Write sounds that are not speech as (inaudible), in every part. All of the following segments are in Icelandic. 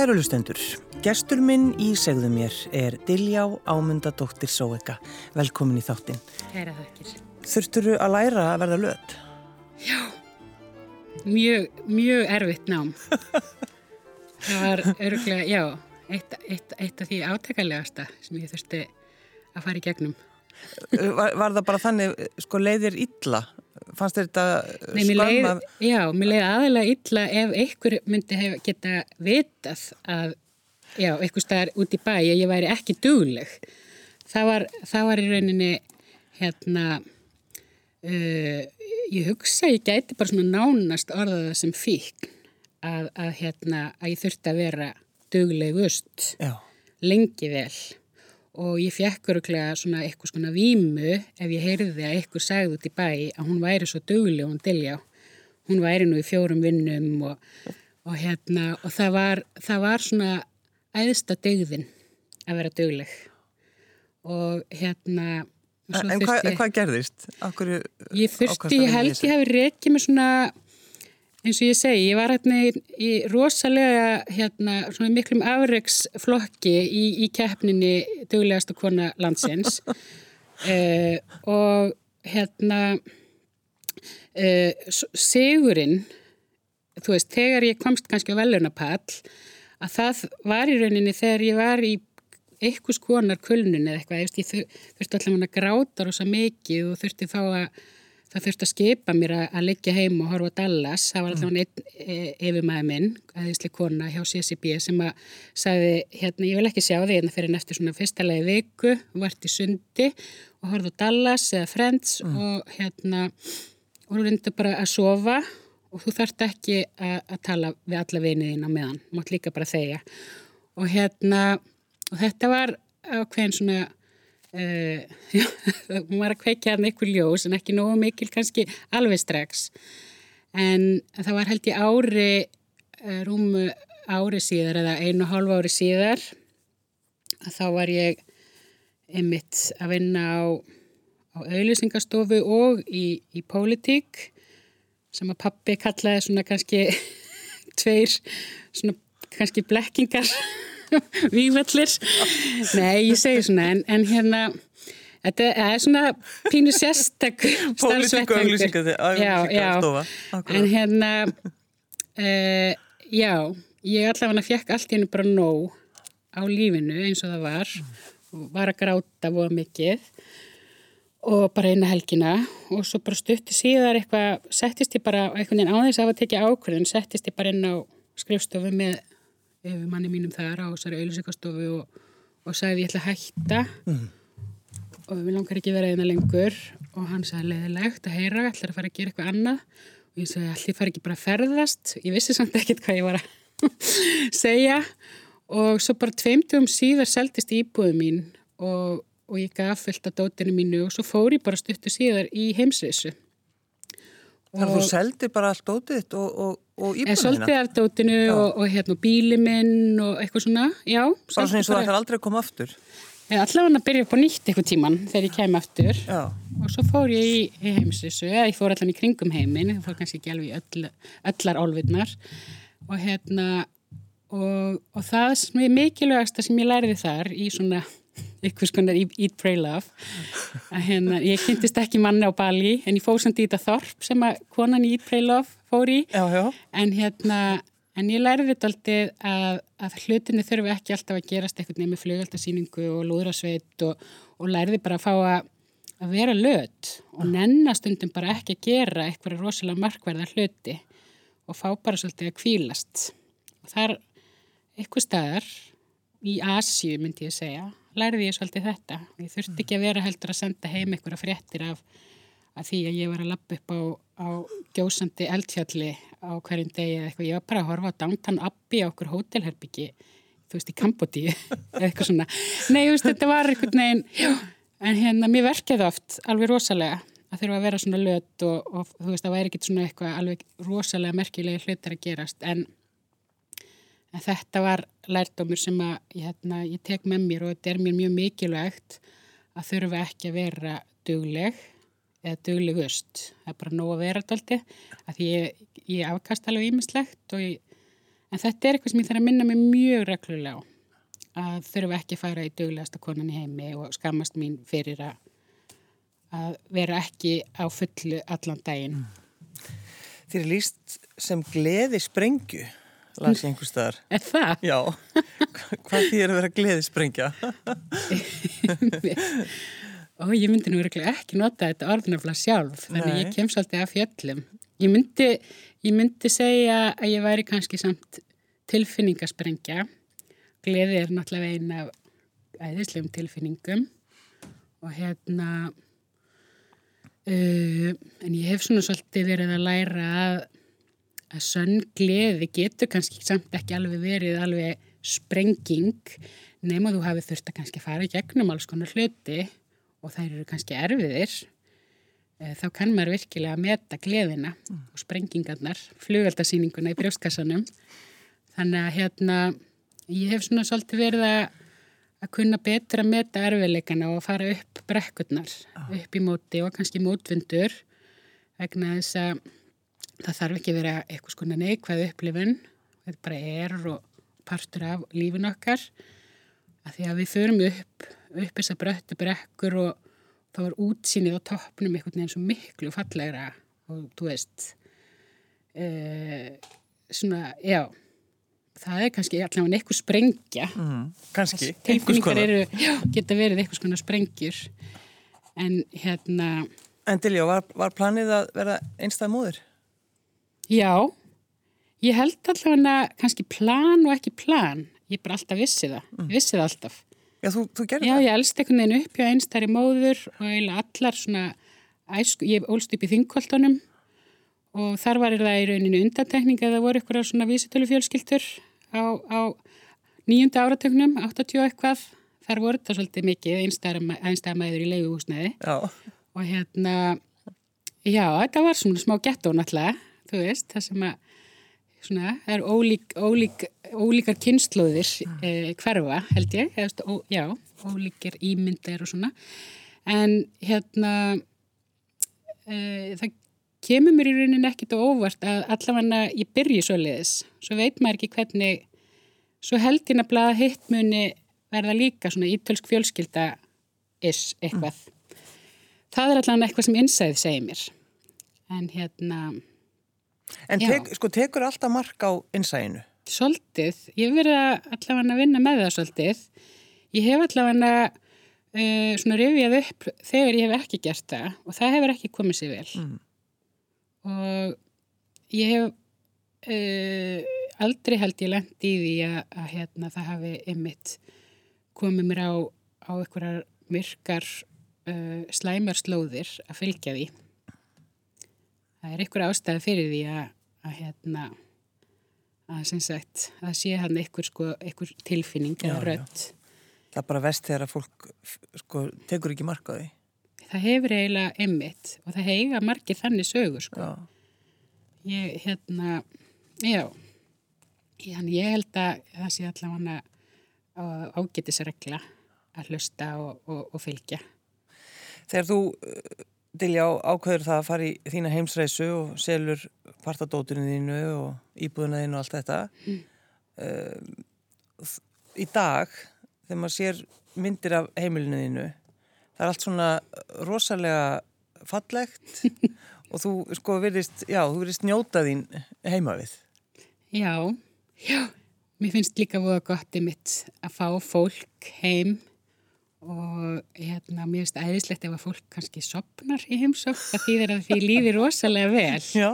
Kæru lustendur, gestur minn í segðu mér er Diljá Ámundadóttir Sóeka. Velkomin í þáttinn. Kæra þakkir. Þurfturu að læra að verða löt? Já, mjög, mjög erfitt nám. (laughs) það var öruglega, já, eitt, eitt, eitt af því átækarlegasta sem ég þurfti að fara í gegnum. Var, var það bara þannig, sko, leiðir illa? Fannst þetta Nei, leið, af... Já, mér leiði aðalega illa ef einhver myndi hef, geta vitað að, já, einhver staðar út í bæ að ég væri ekki dugleg. Það var, það var í rauninni, hérna, uh, ég hugsa, ég gæti bara svona nánast orðaða sem fík að, að, hérna, að ég þurfti að vera duglegust lengi vel og ég fekk öruglega svona eitthvað svona vímu ef ég heyrði að eitthvað sagði út í bæ að hún væri svo dugli og hún dilja hún væri nú í fjórum vinnum og, og hérna og það var, það var svona æðsta dögðin að vera dugleg. Og hérna En, en hvað, hvað gerðist? Akkur, ég þurfti, ég held ég hefði reykið með svona eins og ég segi, ég var hérna í, rosalega hérna, svona miklum afreiksflokki í, í keppninni dögulegasta kona landsins. Uh, (laughs) og hérna uh, Sigurinn þú veist, þegar ég komst kannski á velunapall að það var í rauninni þegar ég var í eitthvað skonar kulnun eða eitthvað, ég þurfti alltaf að gráta rosa mikið og þurfti þá að það þurfti að skipa mér að, að liggja heim og horfa Dallas, það var alltaf mm. einn e, yfirmæði minn, aðeinslega kona hjá CCB sem að sagði hérna, ég vil ekki sjá þig hérna fyrir neftur svona fyrstalagi viku, vart í sundi og horfa Dallas eða Friends mm. og hérna og þú reyndir bara að sofa og þú þarft ekki að, að tala við alla viniðina meðan, mátt líka bara þeia og hérna og þetta var á hvern svona Uh, (laughs) já, hún var að kveikja hann eitthvað ljós en ekki nógu mikil kannski alveg strax. En það var held í ári uh, rúmu ári síðar eða einu og hálfa ári síðar þá var ég einmitt að vinna á, á auðlýsingastofu og í, í pólitík sem að pappi kallaði svona kannski (laughs) tveir svona kannski blekkingar (laughs) vývallir nei, ég segi svona en, en hérna þetta er svona pínu sérstak (laughs) starfsvettvangur. en hérna uh, já ég allavega fekk allt í hennu bara nóg á lífinu eins og það var. Var að gráta voða mikið og bara eina helgina og svo bara stutti síðar eitthvað settist ég bara, veginn á þess að hafa tekið ákvörðun settist ég bara inn á skrifstofu með manni mínum þar á þessari auðvilsingastofu og, og sagði ég ætla að hætta. Mm. og við langar ekki vera eina lengur. Og hann sagði leðilegt að heyra, ætlar að fara að gera eitthvað annað? Og ég sagði allir fara ekki bara að ferðast? Ég vissi samt ekkert hvað ég var að (laughs) segja. Og svo bara tveimtugum síðar seldist íbúðu mín og, og ég gaf fullt af dótinu mínu og svo fór ég bara stuttu síðar í heimsreysu Þannig að þú seldir bara allt dótið og, og, og íbúðina? Ég soldi af dótinu og, og hérna bíli minn og eitthvað svona, já. Eins og það ætlar aldrei að koma aftur? Ætla hann að byrja upp á nýtt eitthvað tíman þegar ég kem aftur já. og svo fór ég í, í heimsissu, eða ég fór allan í kringum heiminn, ég fór kannski ekki alveg öll, öllar álvinnar og hérna og það sem er mikilvægast sem ég læriði þar í svona eitthvað skonar Eat, Pray, Love. Að hérna, ég kynntist ekki manni á Bali en ég fóð samt í þetta þorp sem að konan í Eat, Pray, Love fór í. Já, já. en hérna en ég læriði þetta alltaf að, að hlutinu þurfi ekki alltaf að gerast eitthvað nefnir flugaldasýningu og lúðrasveit og, og læriði bara að fá að, að vera löt og nennastundum bara ekki að gera eitthvað rosalega markverða hluti og fá bara svolítið að kvílast og þar eitthvað staðar í Asju myndi ég segja lærði ég svolítið þetta. Ég þurfti ekki að vera heldur að senda heim eitthvað fréttir af, af því að ég var að lappa upp á, á gjósandi eldfjalli á hverjum degi eða eitthvað. Ég var bara að horfa á Downtown Abbey á okkur hótelherbyggi, þú veist, í Kambodí eða (laughs) eitthvað svona. Nei, veist, þetta var eitthvað neginn, en hérna, mér verkið oft alveg rosalega að þurfa að vera svona löt og, og þú veist, það væri ekkit svona eitthvað alveg rosalega merkilegi hlutar að gerast, en en þetta var lærdómur sem að hérna, ég tek með mér og þetta er mér mjög mikilvægt að þurfa ekki að vera dugleg eða duglegust það er bara nóg að vera þetta að því ég, ég afkast alveg ímislegt En þetta er eitthvað sem ég þarf að minna mig mjög reglulega á. Að þurfa ekki að fara í duglegasta konan í heimi og skammast mín fyrir að, að vera ekki á fullu allan daginn. Þér er líst sem gleði sprengju, las ég einhver staðar. Er það? Já, hvað því er að vera gleði sprengja? og (laughs) ég myndi nú ekki nota þetta orðnafla sjálf, þannig Nei. ég kem svolítið af fjöllum. Ég myndi, ég myndi segja að ég væri kannski samt tilfinningasprengja. Gleði er náttúrulega eina af æðislegum tilfinningum og hérna, uh, en ég hef svona svolítið verið að læra að, að sönn gleði getur kannski samt ekki alveg verið alveg sprenging nema þú hafi þurft að kannski fara gegnum alls konar hluti og þær eru kannski erfiðir eh, þá kann maður virkilega að meta gleðina og sprengingarnar, flugeldasýninguna í brjóstkassanum. Þannig að hérna, ég hef svona svolítið verið að, að kunna betra að meta erfiðleikana og fara upp brekkurnar, upp í móti og kannski mótvindur vegna þess að það þarf ekki að vera eitthvað skona neikvæð upplifun, þetta bara er og partur af lífin okkar. Að því að við förum upp upp þess að bröttu brekkur og þá var útsýnið á toppnum einhvern veginn svo miklu fallegra og þú veist e, svona, já það er kannski allavega einhver sprengja. Mm, kannski, einhvers konar. geta verið einhvers konar sprengjur. En hérna En Diljó, var, var planið að vera einstæð móður? Já. Ég held allavega kannski plan og ekki plan. Ég bara alltaf vissi það, ég vissi það alltaf. Já, þú, þú gerði Já, það? ég elst einhvern veginn upp hjá einstæri móður og eiginlega allar svona æsku, ég ólst upp í þingkoltunum og þar var það í rauninu undantekning að það voru eitthvað svona vísitölu fjölskyldur á, á nýjunda áratögnum, 80 eitthvað. Þar voru þetta svolítið mikið einstæra mæður í leiguhúsneiði Já, og hérna já, þetta var svona smá gettó náttúrulega, þú veist, það sem að svona, er ólík, ólík, ólíkar kynnslóðir eh, hverfa, held ég, veist, ó, já, ólíkir ímyndir og svona, en hérna eh, það kemur mér í rauninni ekkit og óvart að allavega ég byrji svo leiðis, svo veit maður ekki hvernig, svo held ég nefnilega að hitt muni verða líka svona ítölsk fjölskylda is eitthvað. Það er allavega eitthvað sem innsæð segir mér. En hérna, en tek, sko, tekur alltaf mark á innsæinu? Svolítið, ég hef verið allavega að vinna með það svolítið. Ég hef allavega uh, svona rifjað upp þegar ég hef ekki gert það og það hefur ekki komið sér vel. Mm. Og ég hef uh, aldrei held ég lent í því að, að hérna, það hafi ymmit komið mér á, á einhverjar myrkar uh, slæmar slóðir að fylgja því. Það er einhver ástæði fyrir því að, að hérna, að sem sagt, að sé hann einhver, sko, einhver tilfinning eða rödd. Það er bara vest þegar að fólk sko, tekur ekki mark á því. Það hefur eiginlega ymmit og það heiga margir þannig sögur, sko. Ég, hérna, já, Þannig ég held að það sé allavega ágætisregla að hlusta og, og, og fylgja. Þegar þú, Dilja, ákveður það að fara í þína heimsreisu og selur partadótinu þínu og íbúðuna þínu og allt þetta, uh, í dag, þegar maður sér myndir af heimilinu þínu, það er allt svona rosalega fallegt (laughs) og þú sko virðist, já, þú virðist njóta þín heima við. Já, já, mér finnst líka voða gott í mitt að fá fólk heim og hérna, mér finnst æðislegt ef að fólk kannski sopnar í heimsók, það þýðir að því líði rosalega vel. Já.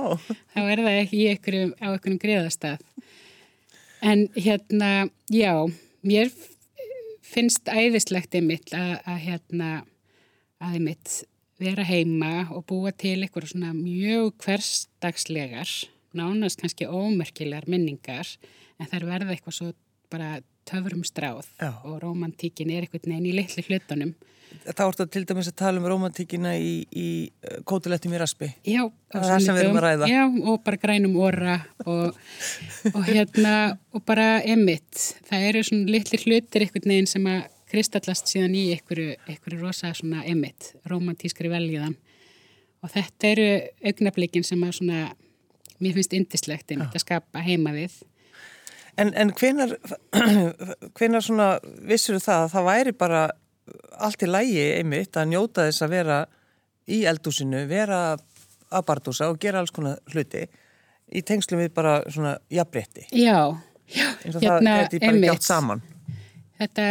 Þá er það ekki einhverjum, á einhverjum greiðastað. En hérna, já, mér finnst æðislegt einmitt að, að hérna, að einmitt vera heima og búa til eitthvað svona mjög hversdagslegar, nánast kannski ómerkilegar minningar, en þær verða eitthvað svo bara töfurum stráð Já. og romantíkin er eitthvað neginn í litli hlutunum. Þá ertu til dæmis að tala um romantíkina í, í uh, kótilettum í raspi. Já, Það það sem við erum að ræða. Já, og bara grænum orra og, og hérna, og bara emitt. Það eru svona litli hlutir einhvern veginn sem að kristallast síðan í einhverju, einhverju rosa svona emitt, romantískri veljiðan. Og þetta eru augnablikin sem að svona, mér finnst indislegt einmitt að skapa heima við. En, en hvenar, (clears throat) hvenar svona vissur það að það væri bara allt í lægi einmitt að njóta þess að vera í eldúsinu, vera að bardúsa og gera alls konar hluti í tengslum við bara svona jafnbretti. Já, já, og hérna, það geti bara gjátt saman. Þetta,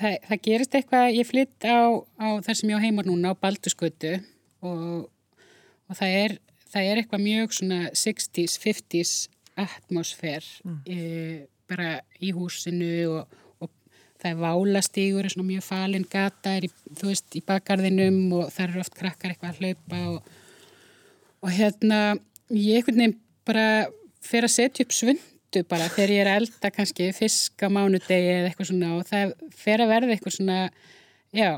það, það gerist eitthvað, ég flytt á, á þar sem ég á heimar núna á Baldusgötu og, og það, er, það er eitthvað mjög svona 60s, 50s atmosfér mm. e, bara í húsinu og, og það er válastígur, svona mjög falin gata er í, veist, í bakgarðinum og það eru oft krakkar eitthvað að hlaupa og, og hérna ég einhvern veginn bara fer að setja upp svundu bara þegar ég er að elda kannski fisk á mánudegi eða eitthvað svona og það fer að verða eitthvað svona, já,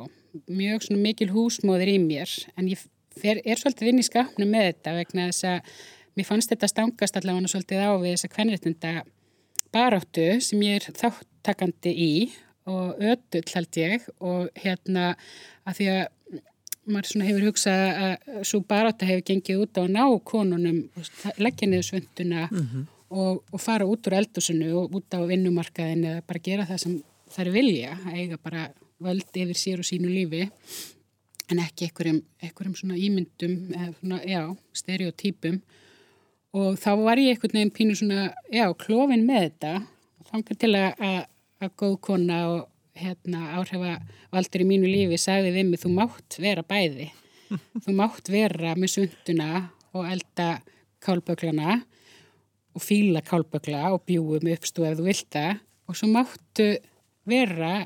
mjög svona mikil húsmóðir í mér en ég fer, er svolítið inn í skapnum með þetta vegna þess að mér fannst þetta stangast allavega svolítið á við þess að hvernréttinda baráttu sem ég er þáttakandi í og ödull held ég og hérna að því að maður svona hefur hugsað að svo barátta hefur gengið út á að ná konunum leggja niður svönduna mm -hmm. og, og fara út úr eldusinu og út á vinnumarkaðin eða bara gera það sem þær vilja að eiga bara völd yfir sér og sínu lífi en ekki einhverjum, einhverjum svona ímyndum eða svona, já, stereotypum og þá var ég einhvern veginn pínu svona, já, klófin með þetta. Og þangar til að, að, að góð kona og hérna áhrifavaldur í mínu lífi sagði við mig, þú mátt vera bæði. (laughs) Þú mátt vera með sunduna og elda kálböglana og fíla kálbögla og bjúum uppstú ef þú vilt það. Og svo máttu vera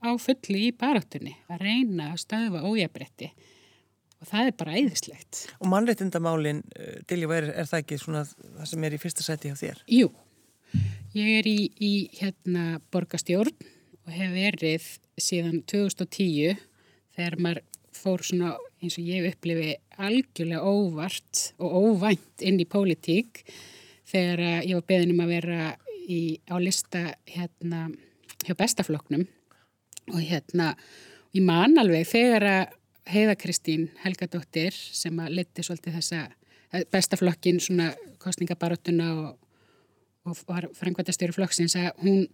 á fulli í baráttunni að reyna að stöðva ójabretti og það er bara æðislegt. Og mannreitindamálin, eh, Dilljó, er, er það ekki svona það sem er í fyrsta seti á þér? Jú, ég er í, í hérna borgastjórn og hef verið síðan 2010 þegar maður fór svona eins og ég upplifi algjörlega óvart og óvænt inn í pólitík þegar ég var beðin um að vera í, á lista hérna hjá bestafloknum og hérna ég man alveg þegar að Heiða Kristín Helgadóttir sem að leti svolítið þessa eh, bestaflokkin svona kostningabaróttuna og, og var frangvæntastjóri flokksins að hún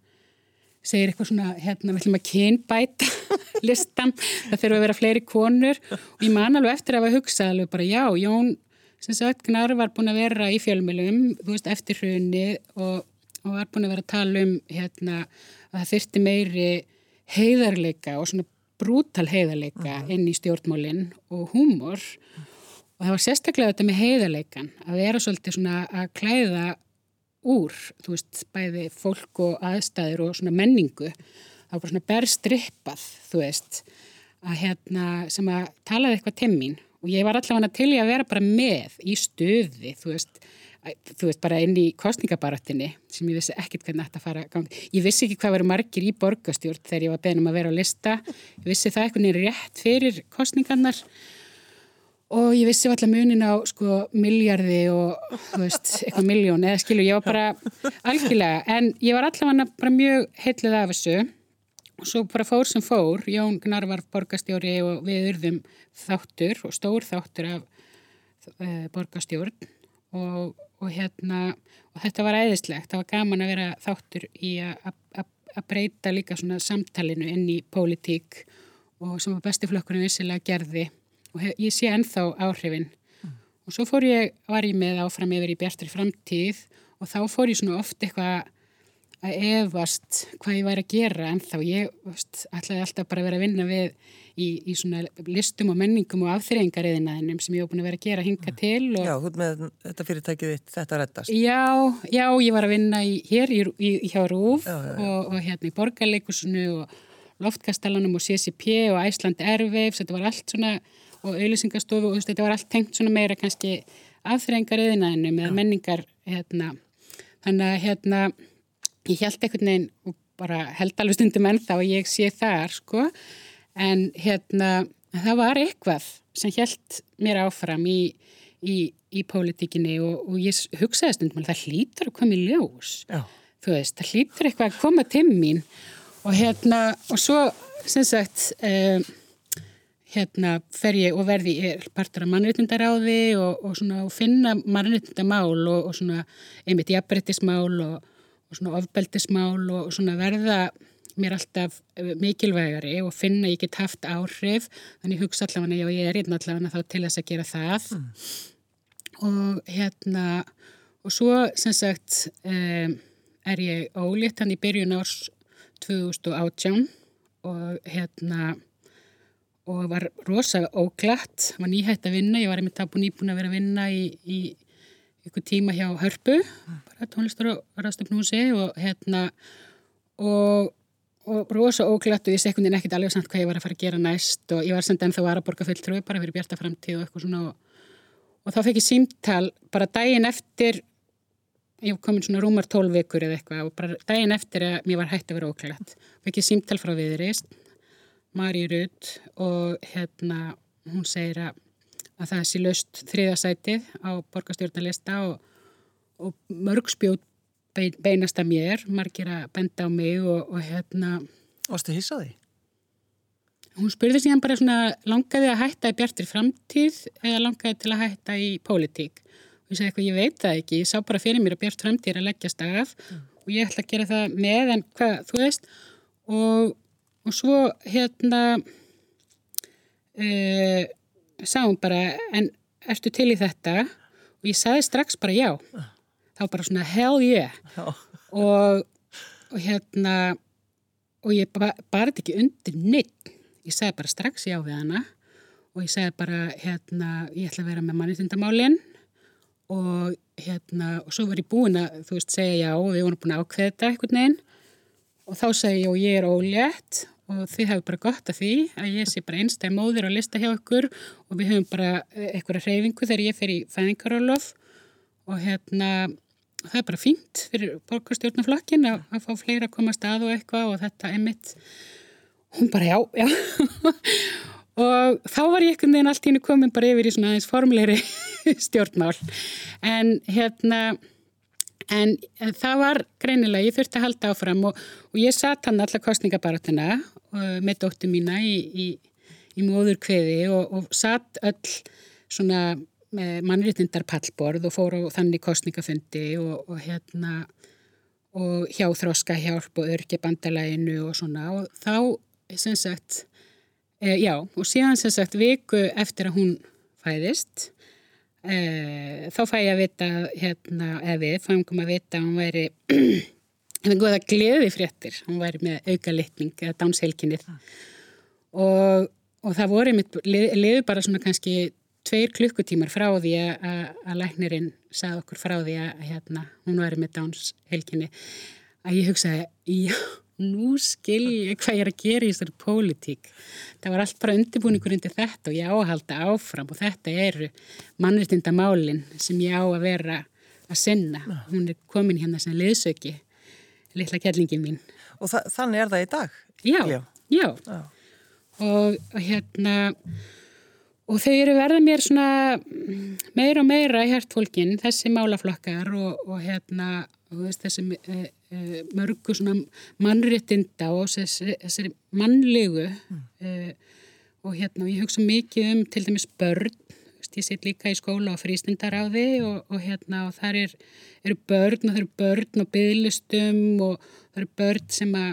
segir eitthvað svona, hérna, við ætlum að kynbæta (laughs) listan, það fyrir að vera fleiri konur. Og ég man alveg eftir að hafa hugsað alveg bara já, Jón sem sagt, Gnar var búin að vera í fjölmjölum þú veist, eftir hrunni og, og var búin að vera að tala um hérna, að það þurfti meiri heiðarleika og svona brútal heiðarleika -huh. inn í stjórnmólinn og húmor. Og það var sérstaklega þetta með heiðarleikan að vera svolítið svona að klæða úr, þú veist, bæði fólk og aðstæður og svona menningu. Það var bara svona berstrippað þú veist, að hérna sem að talaði eitthvað timmín og ég var allavega til í að vera bara með í stöði, þú veist þú veist, bara inn í kostningabarattinni sem ég vissi ekkert hvernig þetta fara að ganga. Ég vissi ekki hvað veru margir í borgastjórn þegar ég var beðin um að vera á lista. Ég vissi það eitthvað nýri rétt fyrir kostningarnar og ég vissi alltaf munin á sko miljardi og þú veist, eitthvað miljón eða skilju, ég var bara algjörlega, en ég var allavega bara mjög heitluð af þessu og svo bara fór sem fór, Jón Gnar var borgastjóri og við urðum þáttur og stór þáttur af e, borgastjórn og og hérna og þetta var æðislegt, það var gaman að vera þáttur í að breyta líka svona samtalinu inn í pólitík og sem að bestiflokkurinn vissilega gerði. Og hef, ég sé ennþá áhrifin. Mm. og svo fór ég, var ég með áfram yfir í bjartri framtíð og þá fór ég svona oft eitthvað að efast hvað ég væri að gera en þá ég veist, ætlaði alltaf bara að vera að vinna við í, í svona listum og menningum og afþreyingariðinaðinum sem ég hef búin að vera að gera hinga til. Og... Já, þú með þetta fyrirtækið þitt, þetta reddast. Já, já, ég var að vinna í, hér í, í, hjá Rúf já, já, já. Og, og hérna í Borgarleikusinu og Loftkastalanum og CCP og Æsland Airwaves, þetta var allt svona og auðvisingastofu og þetta var allt tengt svona meira kannski afþreyingariðinaðinum eða menningar hérna. Þannig að hérna ég held einhvern veginn og bara held alveg stundum ennþá og ég sé þar sko. En hérna það var eitthvað sem held mér áfram í, í, í pólitíkinni og, og ég hugsaði stundum að það hlýtur að koma í ljós. Já. þú veist, það hlýtur eitthvað að koma til mín. Og hérna og svo sem sagt um, hérna fer ég og verði partur af mannreitundaráði og, og svona og finna mannreitundamál og, og svona einmitt jafnbrettismál og og svona ofbeldismál og svona verða mér alltaf mikilvægari og finna ég get haft áhrif. Þannig hugsa allavega já ég er hérna allavega þá til þess að gera það. Mm. og hérna og svo sem sagt um, er ég ólitt hann í byrjun árs 2018 og hérna og var rosa óglatt, var nýhætt að vinna, ég var einmitt að búin að vera að vinna í, í ykkur tíma hjá Hörpu, bara tónlistar og rastöfnúsi og hérna og, og rosa óglatt og ég sekundin ekkit alveg samt hvað ég var að fara að gera næst og ég var samt ennþá að borga fulltrúi bara fyrir bjarta framtíð og eitthvað svona og, og þá fekk ég símtal bara daginn eftir ég kom inn svona rúmar tólvekur eða eitthvað og bara daginn eftir að mér var hægt að vera óklætt fekk ég símtal frá viðrist Mari Rudd og hérna hún segir að, að það sé löst þriðasætið á borgastjórnalista og, og mörg spjót beinast að mér margir að benda á mig og, og hérna Varstu hissaði? Hún spurði síðan bara svona langaði að hætta í bjartir framtíð eða langaði til að hætta í pólitík og ég segi eitthvað, ég veit það ekki, ég sá bara fyrir mér að Björn Framtíð að leggjast af mm. og ég ætla að gera það með en hvað, þú veist og, og svo hérna uh, sá hún bara en ertu til í þetta? Og ég sagði strax bara já. Þá bara svona hell yeah. Og, og hérna og ég bara þetta ekki undir neitt ég sagði bara strax já við hana. Og ég sagði bara hérna ég ætla að vera með mannitindamálinn og hérna og svo var ég búin að þú veist segja já og við vorum búin að ákveða þetta eitthvað neginn og þá segi ég og ég er ólétt og þið hefur bara gott af því að ég sé bara einstæð móður að lista hjá ykkur og við höfum bara eh, eitthvað reyfingu þegar ég fer í fæðingarálof og hérna það er bara fínt fyrir borgarstjórnaflokkin að, að fá fleira að koma að stað og eitthvað og þetta er mitt hún bara já, já. (laughs) Og þá var ég ekkert neginn allt í hennu komin bara yfir í svona aðeins formleiri (laughs) stjórnmál. En hérna en það var greinilega, ég þurfti að halda áfram og, og ég satt hann allar kostningabaratuna uh, með dóttu mína í, í, í móður kveði og, og satt öll svona mannréttindar pallborð og fór á þannig kostningafundi og, og hérna og hjá þróska hjálp og örkja bandalæginu og svona. Og þá sem sagt E, já, og síðan sem sagt viku eftir að hún fæðist þá fæ ég að vita hérna, eða við fængum að vita að hún væri (clears throat) hefði goða gleði fréttir hún væri með auka litning eða dánsheilkinnið ah. og, og það voru mitt, liði bara svona kannski tveir klukkutímar frá því að læknirinn sagði okkur frá því að hérna, hún væri með dánsheilkinni að ég hugsaði, já nú skil ég hvað ég er að gera í þessari pólitík. Það var allt bara undirbúningur undir þetta og ég á að halda áfram og þetta eru mannreitindamálinn sem ég á að vera að sinna. Hún er komin hérna sem liðsöki, litla kjærlingin mín. Og þa þannig er það í dag? Já, já. já. já. Og, og hérna, og þau eru verða mér svona meira og meira í hærtfólkin, þessi málaflokkar og, og hérna, og þessi e, e, mörgu svona mannréttinda og þessari mannlegu mm. og hérna og ég hugsa mikið um til dæmis börn ég sitt líka í skóla og frístindaráði og, og hérna og þar er, eru börn og það eru börn og bygglistum og það eru börn sem að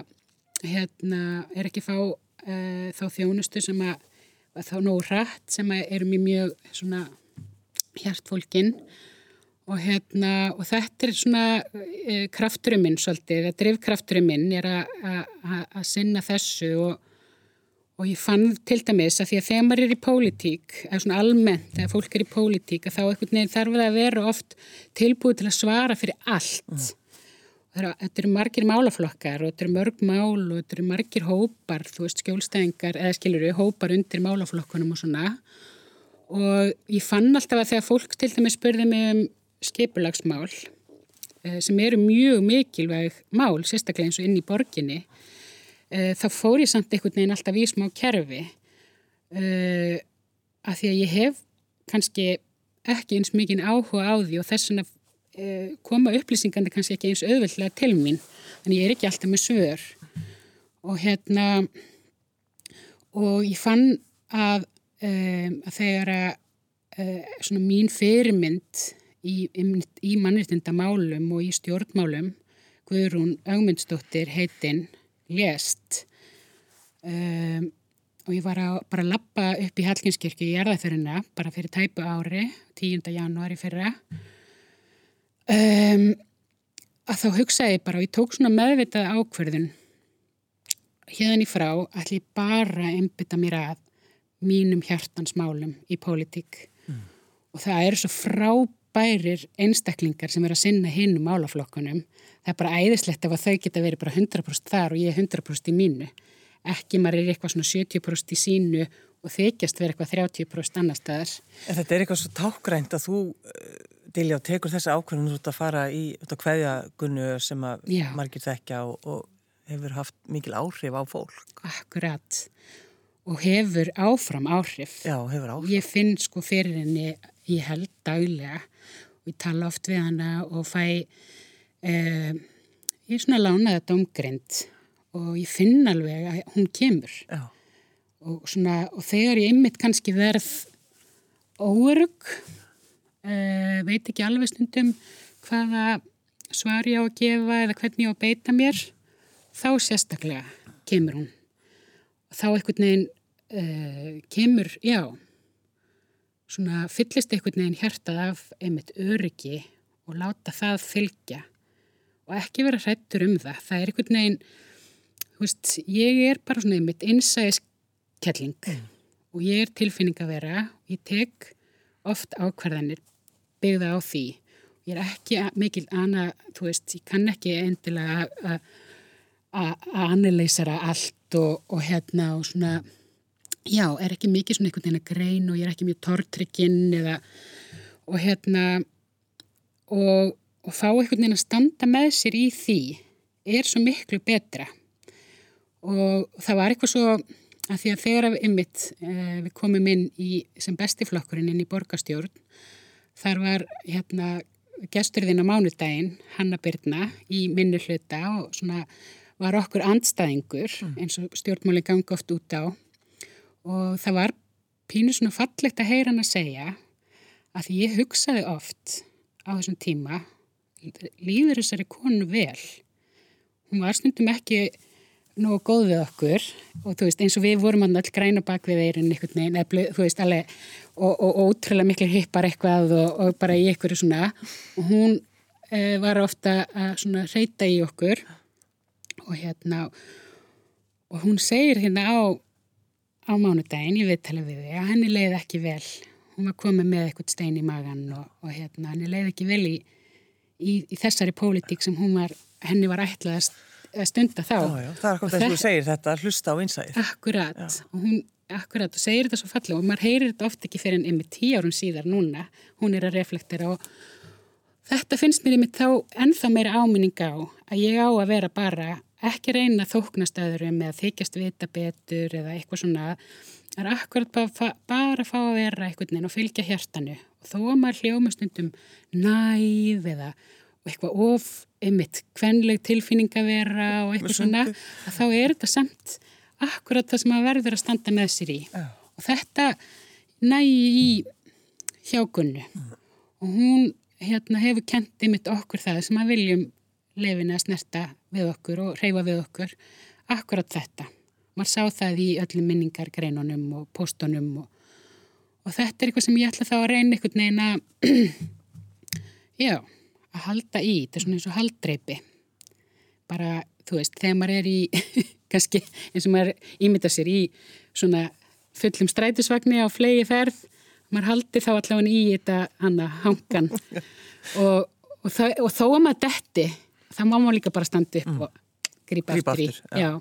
hérna er ekki fá uh, þá þjónustu sem að, að þá nóg rætt sem að eru mjög mjög svona hjartfólkinn Og, hérna, og þetta er svona e, krafturinn minn svolítið, þetta drivkrafturinn minn er að sinna þessu og, og ég fann til dæmis að því að þegar maður er í pólitík, eða svona almennt, þegar fólk er í pólitík, að þá þarf það að vera oft tilbúið til að svara fyrir allt. Er, þetta eru margir málaflokkar og þetta eru mörg mál og þetta eru margir hópar, þú veist, skjólstæðingar, eða skilur við, hópar undir málaflokkunum og svona. Og ég fann alltaf að þegar fólk til dæmis spurði mig um skipulagsmál eh, sem eru mjög mikilvæg mál, sérstaklega eins og inn í borginni, eh, þá fór ég samt einhvern veginn alltaf í smá kerfi eh, að því að ég hef kannski ekki eins mikið áhuga á því og þess vegna koma upplýsingandi kannski ekki eins auðvöldlega til mín, þannig ég er ekki alltaf með sögur og hérna og ég fann að, að þegar að svona mín fyrirmynd í, í mannreitindamálum og í stjórnmálum Guðrún Ögmundsdóttir heitinn lést um, og ég var að bara lappa upp í Hallginskirkju í erðaföruna bara fyrir tæpu ári, 10. janúari fyrra um, að þá hugsaði bara og ég tók svona meðvitað ákverðun hérna í frá ætli ég bara að einbytta mér að mínum hjartansmálum í pólitík mm. og það eru svo frábærir einstaklingar sem eru að sinna hinn um álaflokkunum það er bara æðislegt ef að þau geta verið bara 100% þar og ég er 100% í mínu ekki maður er eitthvað svona 70% í sínu og þykjast verið eitthvað 30% annar staðar. En þetta er eitthvað svo tákgrænt að þú, eh, Dilja, tekur þessa ákveðinu út að fara í út að hvaðja gunnu sem að Já. margir þekkja og, og hefur haft mikil áhrif á fólk. Akkurat. Og hefur áfram áhrif. Já, hefur áfram. Ég finn sko fyrir henni, ég held daglega og ég tala oft við hana og fæ, eh, ég er svona lánaða domgrind og ég finn alveg að hún kemur. Og, svona, og þegar ég ymmit kannski verð óörug uh, veit ekki alveg stundum hvaða svar ég á að gefa eða hvernig ég á að beita mér þá sérstaklega kemur hún. Og þá einhvern veginn uh, kemur, já svona fyllist einhvern veginn hjartað af einmitt öryggi og láta það fylgja og ekki vera hrættur um það. Það er einhvern veginn veist, ég er bara svona einmitt innsæðiskelling mm. og ég er tilfinning að vera. Ég tek oft ákvarðanir byggða á því. Ég er ekki mikil ana þú veist, ég kann ekki endilega að analýsera allt og, og hérna og svona já, er ekki mikið svona einhvern veginn að grein og ég er ekki mjög tortrygginn eða og hérna og, og fá einhvern veginn að standa með sér í því er svo miklu betra og það var eitthvað svo að því að þegar við ymmit eh, við komum inn í sem bestiflokkurinn inn í borgastjórn þar var hérna gesturðinn á mánudaginn Hanna Byrna í minni hluta og svona var okkur andstæðingur mm. eins og stjórnmáli gangi oft út á og það var pínu svona fallegt að heyra hann að segja að því ég hugsaði oft á þessum tíma líður þessari konu vel? Hún var stundum ekki nú góð við okkur og þú veist eins og við vorum alltaf græna bak við eirin einhvern veginn, eða, veist alveg og, og, og ótrúlega miklu hippar eitthvað og, og bara í einhverju svona. Og hún e, var ofta að reyta í okkur og hérna og hún segir hérna á á mánudagin, veit tala við þig að henni leiði ekki vel hún var komið með eitthvað stein í magan og hérna henni leiði ekki vel í, í, í þessari pólitík sem var henni var ætlaðast stunda þá. Já, já, það er hvað þess að þú segir þetta að hlusta á einsæðir. Akkurat, já. og hún, akkurat, og segir þetta svo fallega og maður heyrir þetta oft ekki fyrir en yfir tíu árum síðar núna, hún er að reflektera og þetta finnst mér yfir þá ennþá meira áminning á að ég á að vera bara ekki reyna þóknastöðurum eða þykjast vita betur eða eitthvað svona. Það er akkurat bara, bara að fá að vera eitthvað neina og fylgja hjartanu. Og þó að maður hljómastundum næð eða eitthvað of einmitt kvenleg tilfinning að vera og eitthvað svona að þá er þetta samt akkurat það sem að verður að standa með sér í. Já. og þetta nægi í hjágunnu mm. og hún hérna, hefur kent einmitt okkur það sem að viljum lefina að snerta við okkur og reyfa við okkur. Akkurat þetta. Maður sá það í öllum minningar greinunum og postunum og, og þetta er eitthvað sem ég ætla þá að reyna einhvern veginn að (clears throat) já að halda í, þetta er svona eins og haldreipi. Bara, þú veist, þegar maður er í (laughs) kannski eins og maður ímynda sér í svona fullum strætusvagni á flegi ferð maður haldi þá allavega í þetta hana hangan (laughs) og, og, og þó að maður detti þá má maður líka bara standa upp mm. og grípa aftur í já. Já.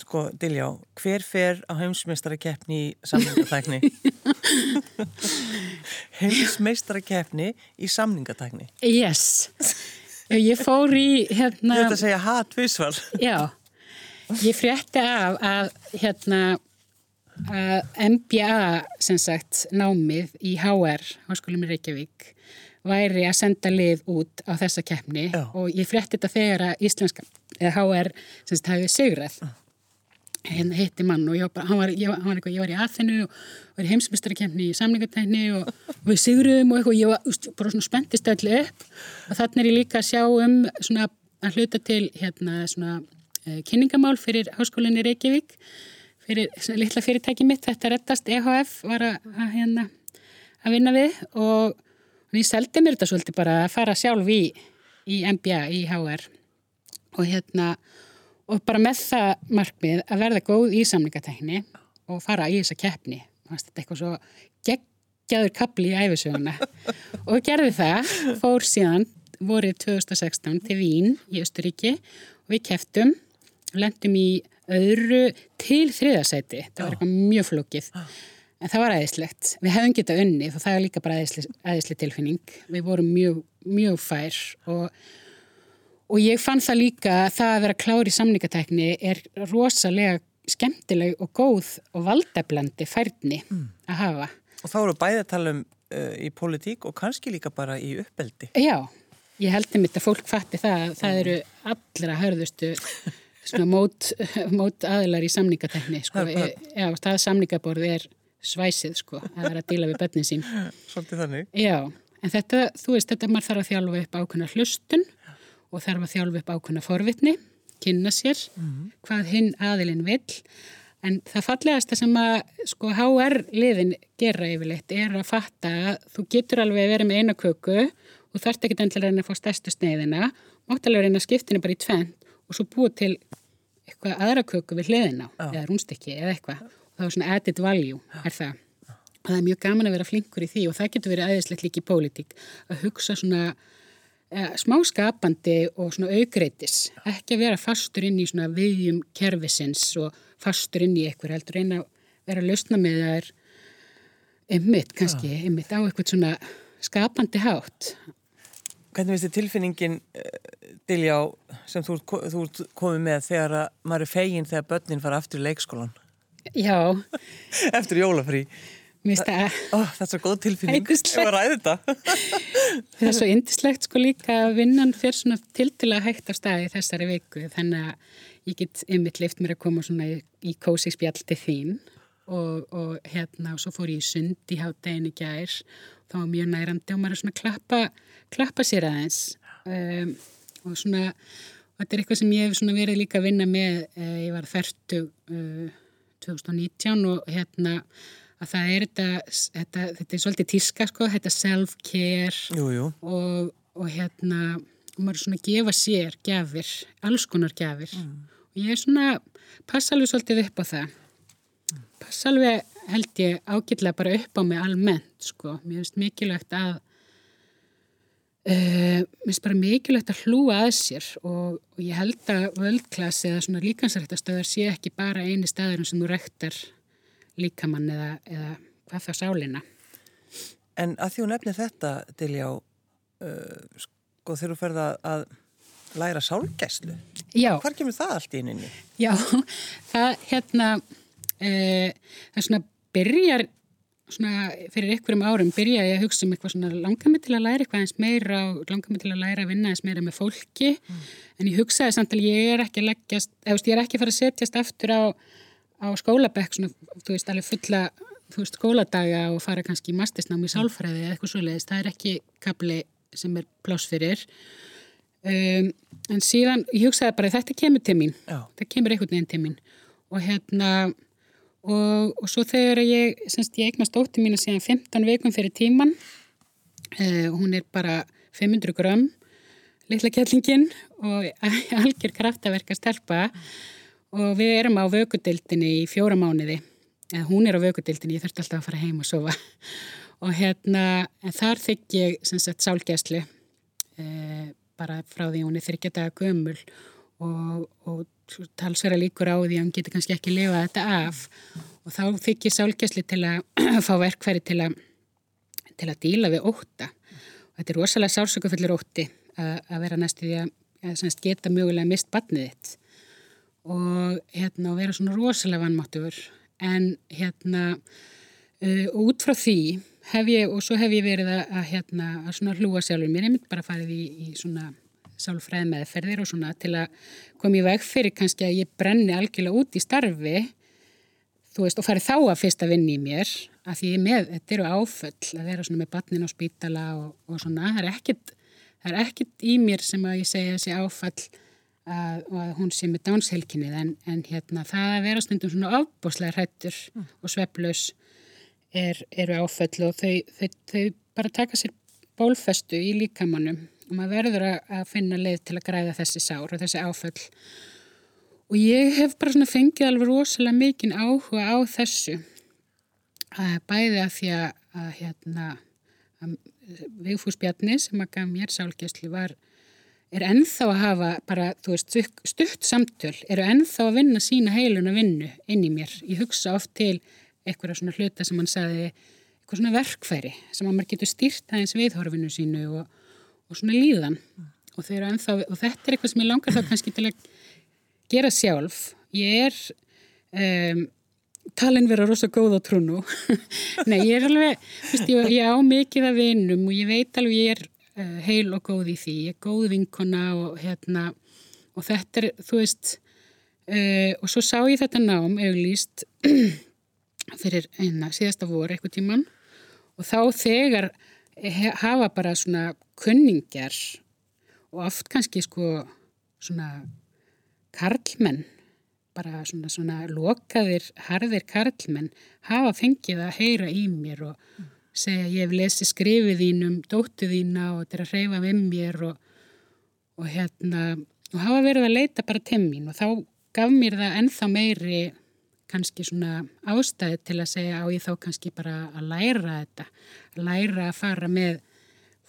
Sko, Diljá, hver fer á heimsmeistarakeppni í samningatækni? (laughs) heimsmeistarakeppni í samningatækni? Yes. Ég fór í hérna... Ég ætla að segja hatvísval. Já, ég frétti af að hérna að MBA sem sagt námið í HR, Háskólum í Reykjavík væri að senda lið út á þessa keppni. Já. og ég frétti þetta þegar að íslenska, eða HR sem sagt hafið sigrað. Já. Hérna hitti mann og ég var, hann var, ég, hann var eitthvað, ég var í aðþennu og var í heimsmyndstarakefni í samlingatækni og, og við sigruðum og eitthvað. Og ég var úst, bara svona spenntist öll upp. Og þannig er ég líka að sjá um svona að hluta til hérna svona uh, kynningamál fyrir háskólinni Reykjavík. Fyrir svona litla fyrirtæki mitt þetta rettast EHF var að, að hérna að vinna við. Og, og ég seldi mér þetta svolítið bara að fara sjálf í, í MBA, í HR og hérna og bara með það markmið að verða góð í samlingatekni og fara í þessa keppni. Þetta er eitthvað svo geggjaður kapli í æfisöguna (laughs) og gerði það, fór síðan vorið 2016 til Vín í Östuríki og við kepptum lendum í öðru til þriðasæti, það var eitthvað mjög flókið en það var æðislegt við hefðum getað unnið og það er líka bara æðisli, æðisli tilfinning, við vorum mjög, mjög fær og Og ég fann það líka að það að vera klári samningatekni er rosalega skemmtileg og góð og valdablandi færni mm. að hafa. Og þá eru bæði að tala um uh, í politík og kannski líka bara í uppeldi. Já, ég held um þetta fólk fatti það að það eru allra hörðustu mót, (laughs) mót aðilar í samningatekni. Sko. Já, það samningaborð er svæsið sko, að vera að díla við börnin sín. (laughs) Svolítið þannig. Já, en þetta, þú veist, þetta maður þarf að þjálfa upp ákveðna hlustun og þarf að þjálfa upp ákveðna forvitni, kynna sér mm -hmm. hvað hinn aðilinn vill. En það fallegasta sem að sko HR liðin gera yfirleitt er að fatta að þú getur alveg að vera með eina köku og þarft ekki til að reyna að fá stærstu sneiðina, máttalega reyna að skiptina bara í tvent og svo búið til eitthvað aðra köku við hliðina ah. eða rúnstekki eða eitthvað það er svona added value er það. Og það er mjög gaman að vera flinkur í því og það getur verið aðeinslegt líki í pólitík að hugsa svona Eh, smá skapandi og svona augreitis, ekki að vera fastur inn í svona viðjum kervisins og fastur inn í eitthvað heldur reyna að vera að lausna með þær. Ymmit kannski, ymmit á eitthvað svona skapandi hátt. Hvernig finnst þið tilfinningin uh, Diljá sem þú, þú komið með þegar að maður er fegin þegar börnin fara aftur í leikskólan Já. Eftir jólafrí. Það, Ó, (laughs) það er svo góð tilfinning. Ef að ræði þetta? Það er svo indislegt sko líka að vinnan fyrir svona tiltilega hægt af staði þessari viku. Þannig að ég get ymmit lift mér að koma svona í, í kósi spjall til þín. Og, og hérna og svo fór ég í sund í háttegin í gær. Þá var mjög nærandi og maður er svona að klappa, klappa sér aðeins. Um, og svona og þetta er eitthvað sem ég hef svona verið líka að vinna með uh, ég var færtu uh, 2019 og hérna að það er þetta, þetta, þetta er svolítið tíska sko, þetta self-care og, og hérna, og maður er svona að gefa sér gafir, alls konar gafir mm. og ég er svona, passa alveg svolítið upp á það, passa alveg held ég ágitlega bara upp á mig almennt sko, mér finnst mikilvægt að, uh, mér finnst bara mikilvægt að hlúa að sér og, og ég held að völdklassi eða svona líkansrættastöðar sé ekki bara eini staður sem þú rektar líkamann eða, eða hvað það sálina. En að því hún nefnir þetta, Diljá, uh, sko þegar þú ferða að læra sálgæslu, hvar kemur það allt í inninni? Já, (laughs) það hérna, uh, það svona byrjar, svona fyrir einhverjum árum byrja ég að hugsa um eitthvað svona langar mig til að læra eitthvað eins meira og langar mig til að læra að vinna eins meira með fólki, mm. en ég hugsaði samt að ég er ekki að leggjast, ég er ekki að fara að setjast aftur á á skólabekk svona, þú veist, alveg fulla veist, skóladaga og fara kannski í mastisnám í sálfræði eða eitthvað svoleiðist, það er ekki kapli sem er plásfyrir um, en síðan ég hugsaði bara, þetta kemur til mín. Já. það kemur einhvern veginn til mín. Og hérna og, og svo þegar ég, semst ég eignast ótti mín að segja 15 veikum fyrir tíman uh, hún er bara 500 gram litla kettlingin og (laughs) algjör kraftaverk að stelpa og við erum á vökudildinni í fjóra mánuði. Eða hún er á vökudildinni, ég þurfti alltaf að fara heim og sofa. (laughs) Og hérna þar þykk ég sem sagt sálgæslu e, bara frá því hún er þryggjadaga gömul og, og talsverða líkur á því að hún getur kannski ekki lifað þetta af. Og þá þykk ég sálgæslu til að (clears throat) fá verkfæri til að til að díla við óta og þetta er rosalega sársökufullir óti að, að vera næstu því að, að geta mögulega mist batnið þitt. Og hérna vera svona rosalega vannmáttuður en hérna uh, út frá því hef ég og svo hef ég verið að, að hérna að svona hlúa sjálfur mér, ég mynd bara farið í, í svona sálfræði meðferðir og svona til að koma í veg fyrir kannski að ég brenni algjörlega út í starfi þú veist og fari þá að fyrst að vinni í mér að því ég með, þetta eru áföll að vera svona með batnin á spítala og, og svona, það er ekkit það er ekkit í mér sem að ég segja þessi áfall að, að hún sé með dánshelkinnið en, en hérna það að vera stundum svona ábúslega hrættur mm. og svepplaus er, eru áföll og þau, þau, þau bara taka sér bólfestu í líkamannum og maður verður að, finna leið til að græða þessi sár og þessi áföll og ég hef bara svona fengið alveg rosalega mikinn áhuga á þessu að bæði að því að, að hérna að Vigfús Bjarni sem að gaf mér sálgjastli var er ennþá að hafa bara, þú veist, stutt samtöl, eru ennþá að vinna sína heiluna vinnu inn í mér. Ég hugsa oft til eitthvað svona hluta sem hann saði, eitthvað svona verkfæri sem að maður getur stýrt aðeins viðhorfinu sínu og, og svona líðan. Og, ennþá, og þetta er eitthvað sem ég langar þá kannski til að gera sjálf. Ég er, um, talin vera rosa góð á trúnu. (laughs) Nei, ég er alveg, veist, ég, ég á mikið af vinum og ég veit alveg ég er uh, heil og góð í því, ég er góð vinkona og hérna og þetta er, þú veist uh, og svo sá ég þetta nám auglýst (clears throat) fyrir einna síðasta voru eitthvað tíman og þá þegar hafa bara svona kunningjar og oft kannski sko svona karlmenn bara svona, svona lokaðir, harðir karlmenn hafa fengið að heyra í mér og mm. segja ég hef lesið skrifið þín um dóttu þína og þetta er að reyfa við mér og, og hérna og hafa verið að leita bara til mín og þá gaf mér það ennþá meiri kannski svona ástæði til að segja á ég þá kannski bara að læra þetta, að læra að fara með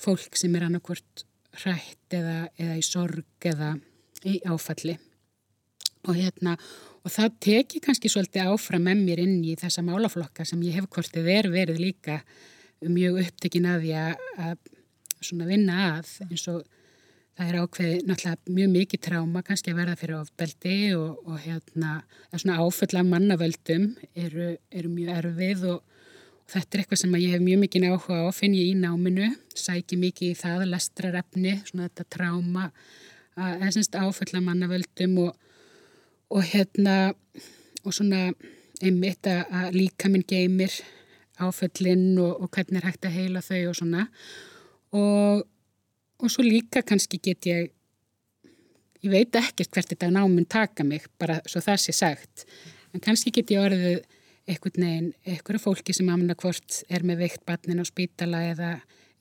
fólk sem er annarkvört hrætt eða, eða í sorg eða í áfalli. Og hérna og það teki kannski svolítið áfram með mér inn í þessa málaflokka sem ég hef hvortið verið verið líka mjög upptekin að því að vinna að eins og það er ákveði náttúrulega mjög mikið tráma kannski að verða fyrir ofbeldi og, og hérna svona áföll af mannavöldum eru, eru mjög erfið og, og þetta er eitthvað sem ég hef mjög mikið áhuga á, finn ég í náminu, sæki mikið í það, lestrarefni, svona þetta tráma, að þessast áföll af mannavöldum og, og hérna og svona einmitt að líka minn geymir áföllinn og hvernig er hægt að heila þau og svona. Og, og svo líka kannski get ég ég veit ekkert hvert þetta náminn taka mig bara svo það sé sagt en kannski get ég orðið einhvern veginn, einhverju fólki sem amna hvort er með veikt batnin á spítala eða,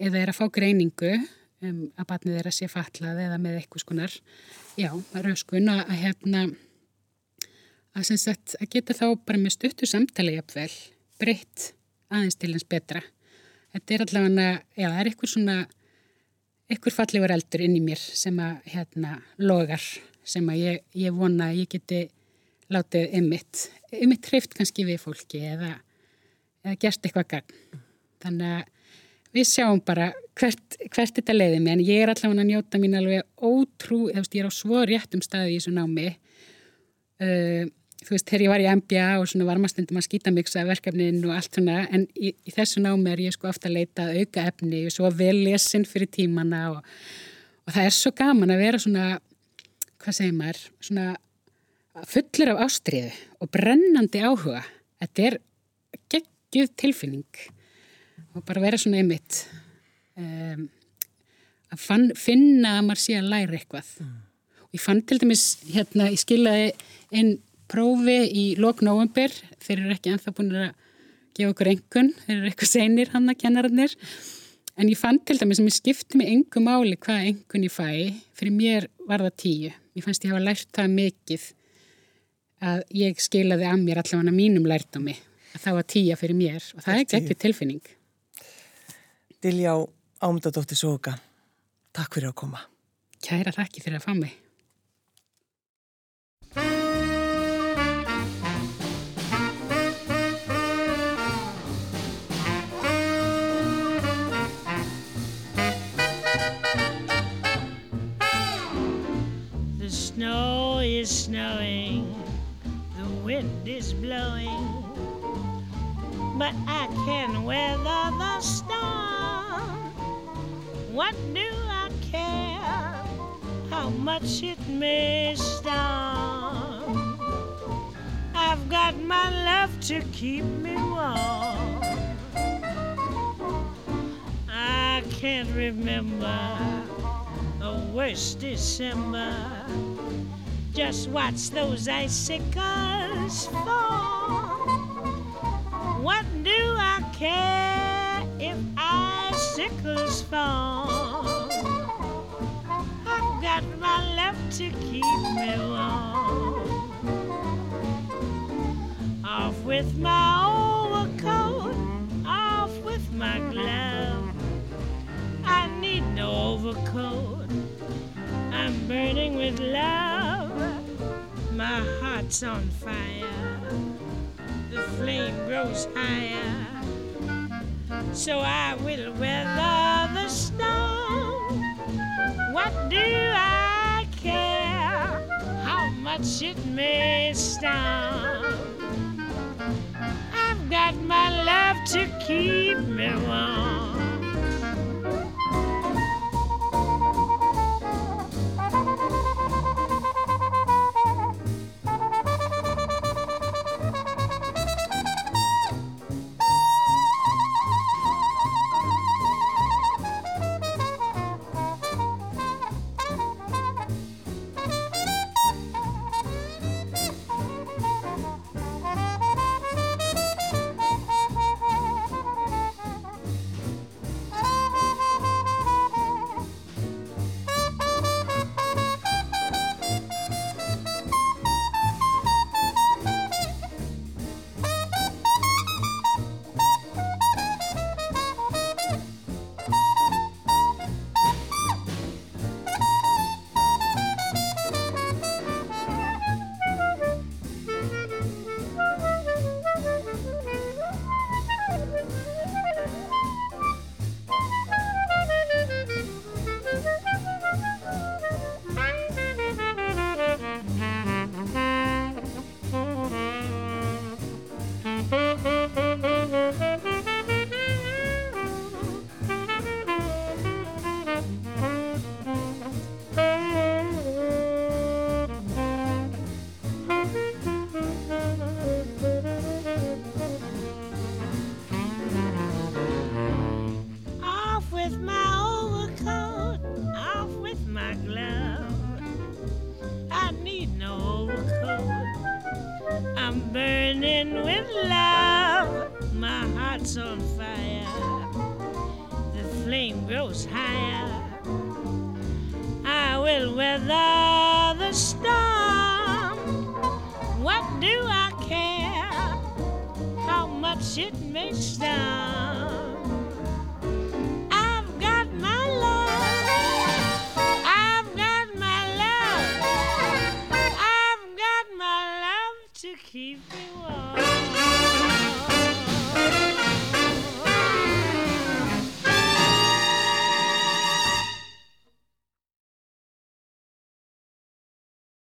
eða er að fá greiningu um, að batnið er að sé fatlað eða með eitthvað skonar já, rauskun að, hefna að, sagt, að geta þá bara með stuttu samtali jafnvel breytt aðeins til hans betra. Þetta er allavega, já, það er eitthvað svona, eitthvað fallegur eldur inn í mér sem að, hérna, logar, sem að ég, ég vona að ég geti látið ymitt, ymitt hreift kannski við fólki eða, eða gerst eitthvað gagn. Þannig að við sjáum bara hvert, hvert þetta leiði mig, en ég er allavega að njóta mín alveg ótrú, ég er á svo réttum staði í þessu námi, uh, þú veist, þegar ég var í MBA og svona varmastundum að skýta miksa verkefnin og allt svona, en í, í þessu námi er ég sko ofta að leita auka efni og svo vel lesin fyrir tímana og, og það er svo gaman að vera svona, hvað segir maður, svona fullur af ástriðu og brennandi áhuga. Þetta er geggjuð tilfinning og bara vera svona einmitt um, að fann, finna að maður sé að læra eitthvað. Mm. Og ég fann til dæmis, hérna, ég skilaði einn prófi í lok november, þeir eru ekki enþá búin að gefa okkur engun, þeir eru eitthvað senir hann að kennararnir, en ég fann til dæmis sem ég skipti mig engu máli hvaða engun ég fæ, fyrir mér var það tíu, ég fannst ég hafa lært það mikið að ég skilaði að mér allavega mínum lært á mig, að það var tíja fyrir mér. Og það er ekki tilfinning. Diljá Ámdadóttir Soga, takk fyrir að koma. Kæra þakki fyrir að fá mig. Wind is blowing, but I can weather the storm. What do I care? how much it may storm. I've got my love to keep me warm. I can't remember a worse December. Just watch those icicles fall. What do I care if icicles fall? I've got my love to keep me warm. Off with my overcoat, off with my glove. I need no overcoat. I'm burning with love. My heart's on fire. The flame grows higher. So I will weather the storm. What do I care how much it may storm? I've got my love to keep me warm.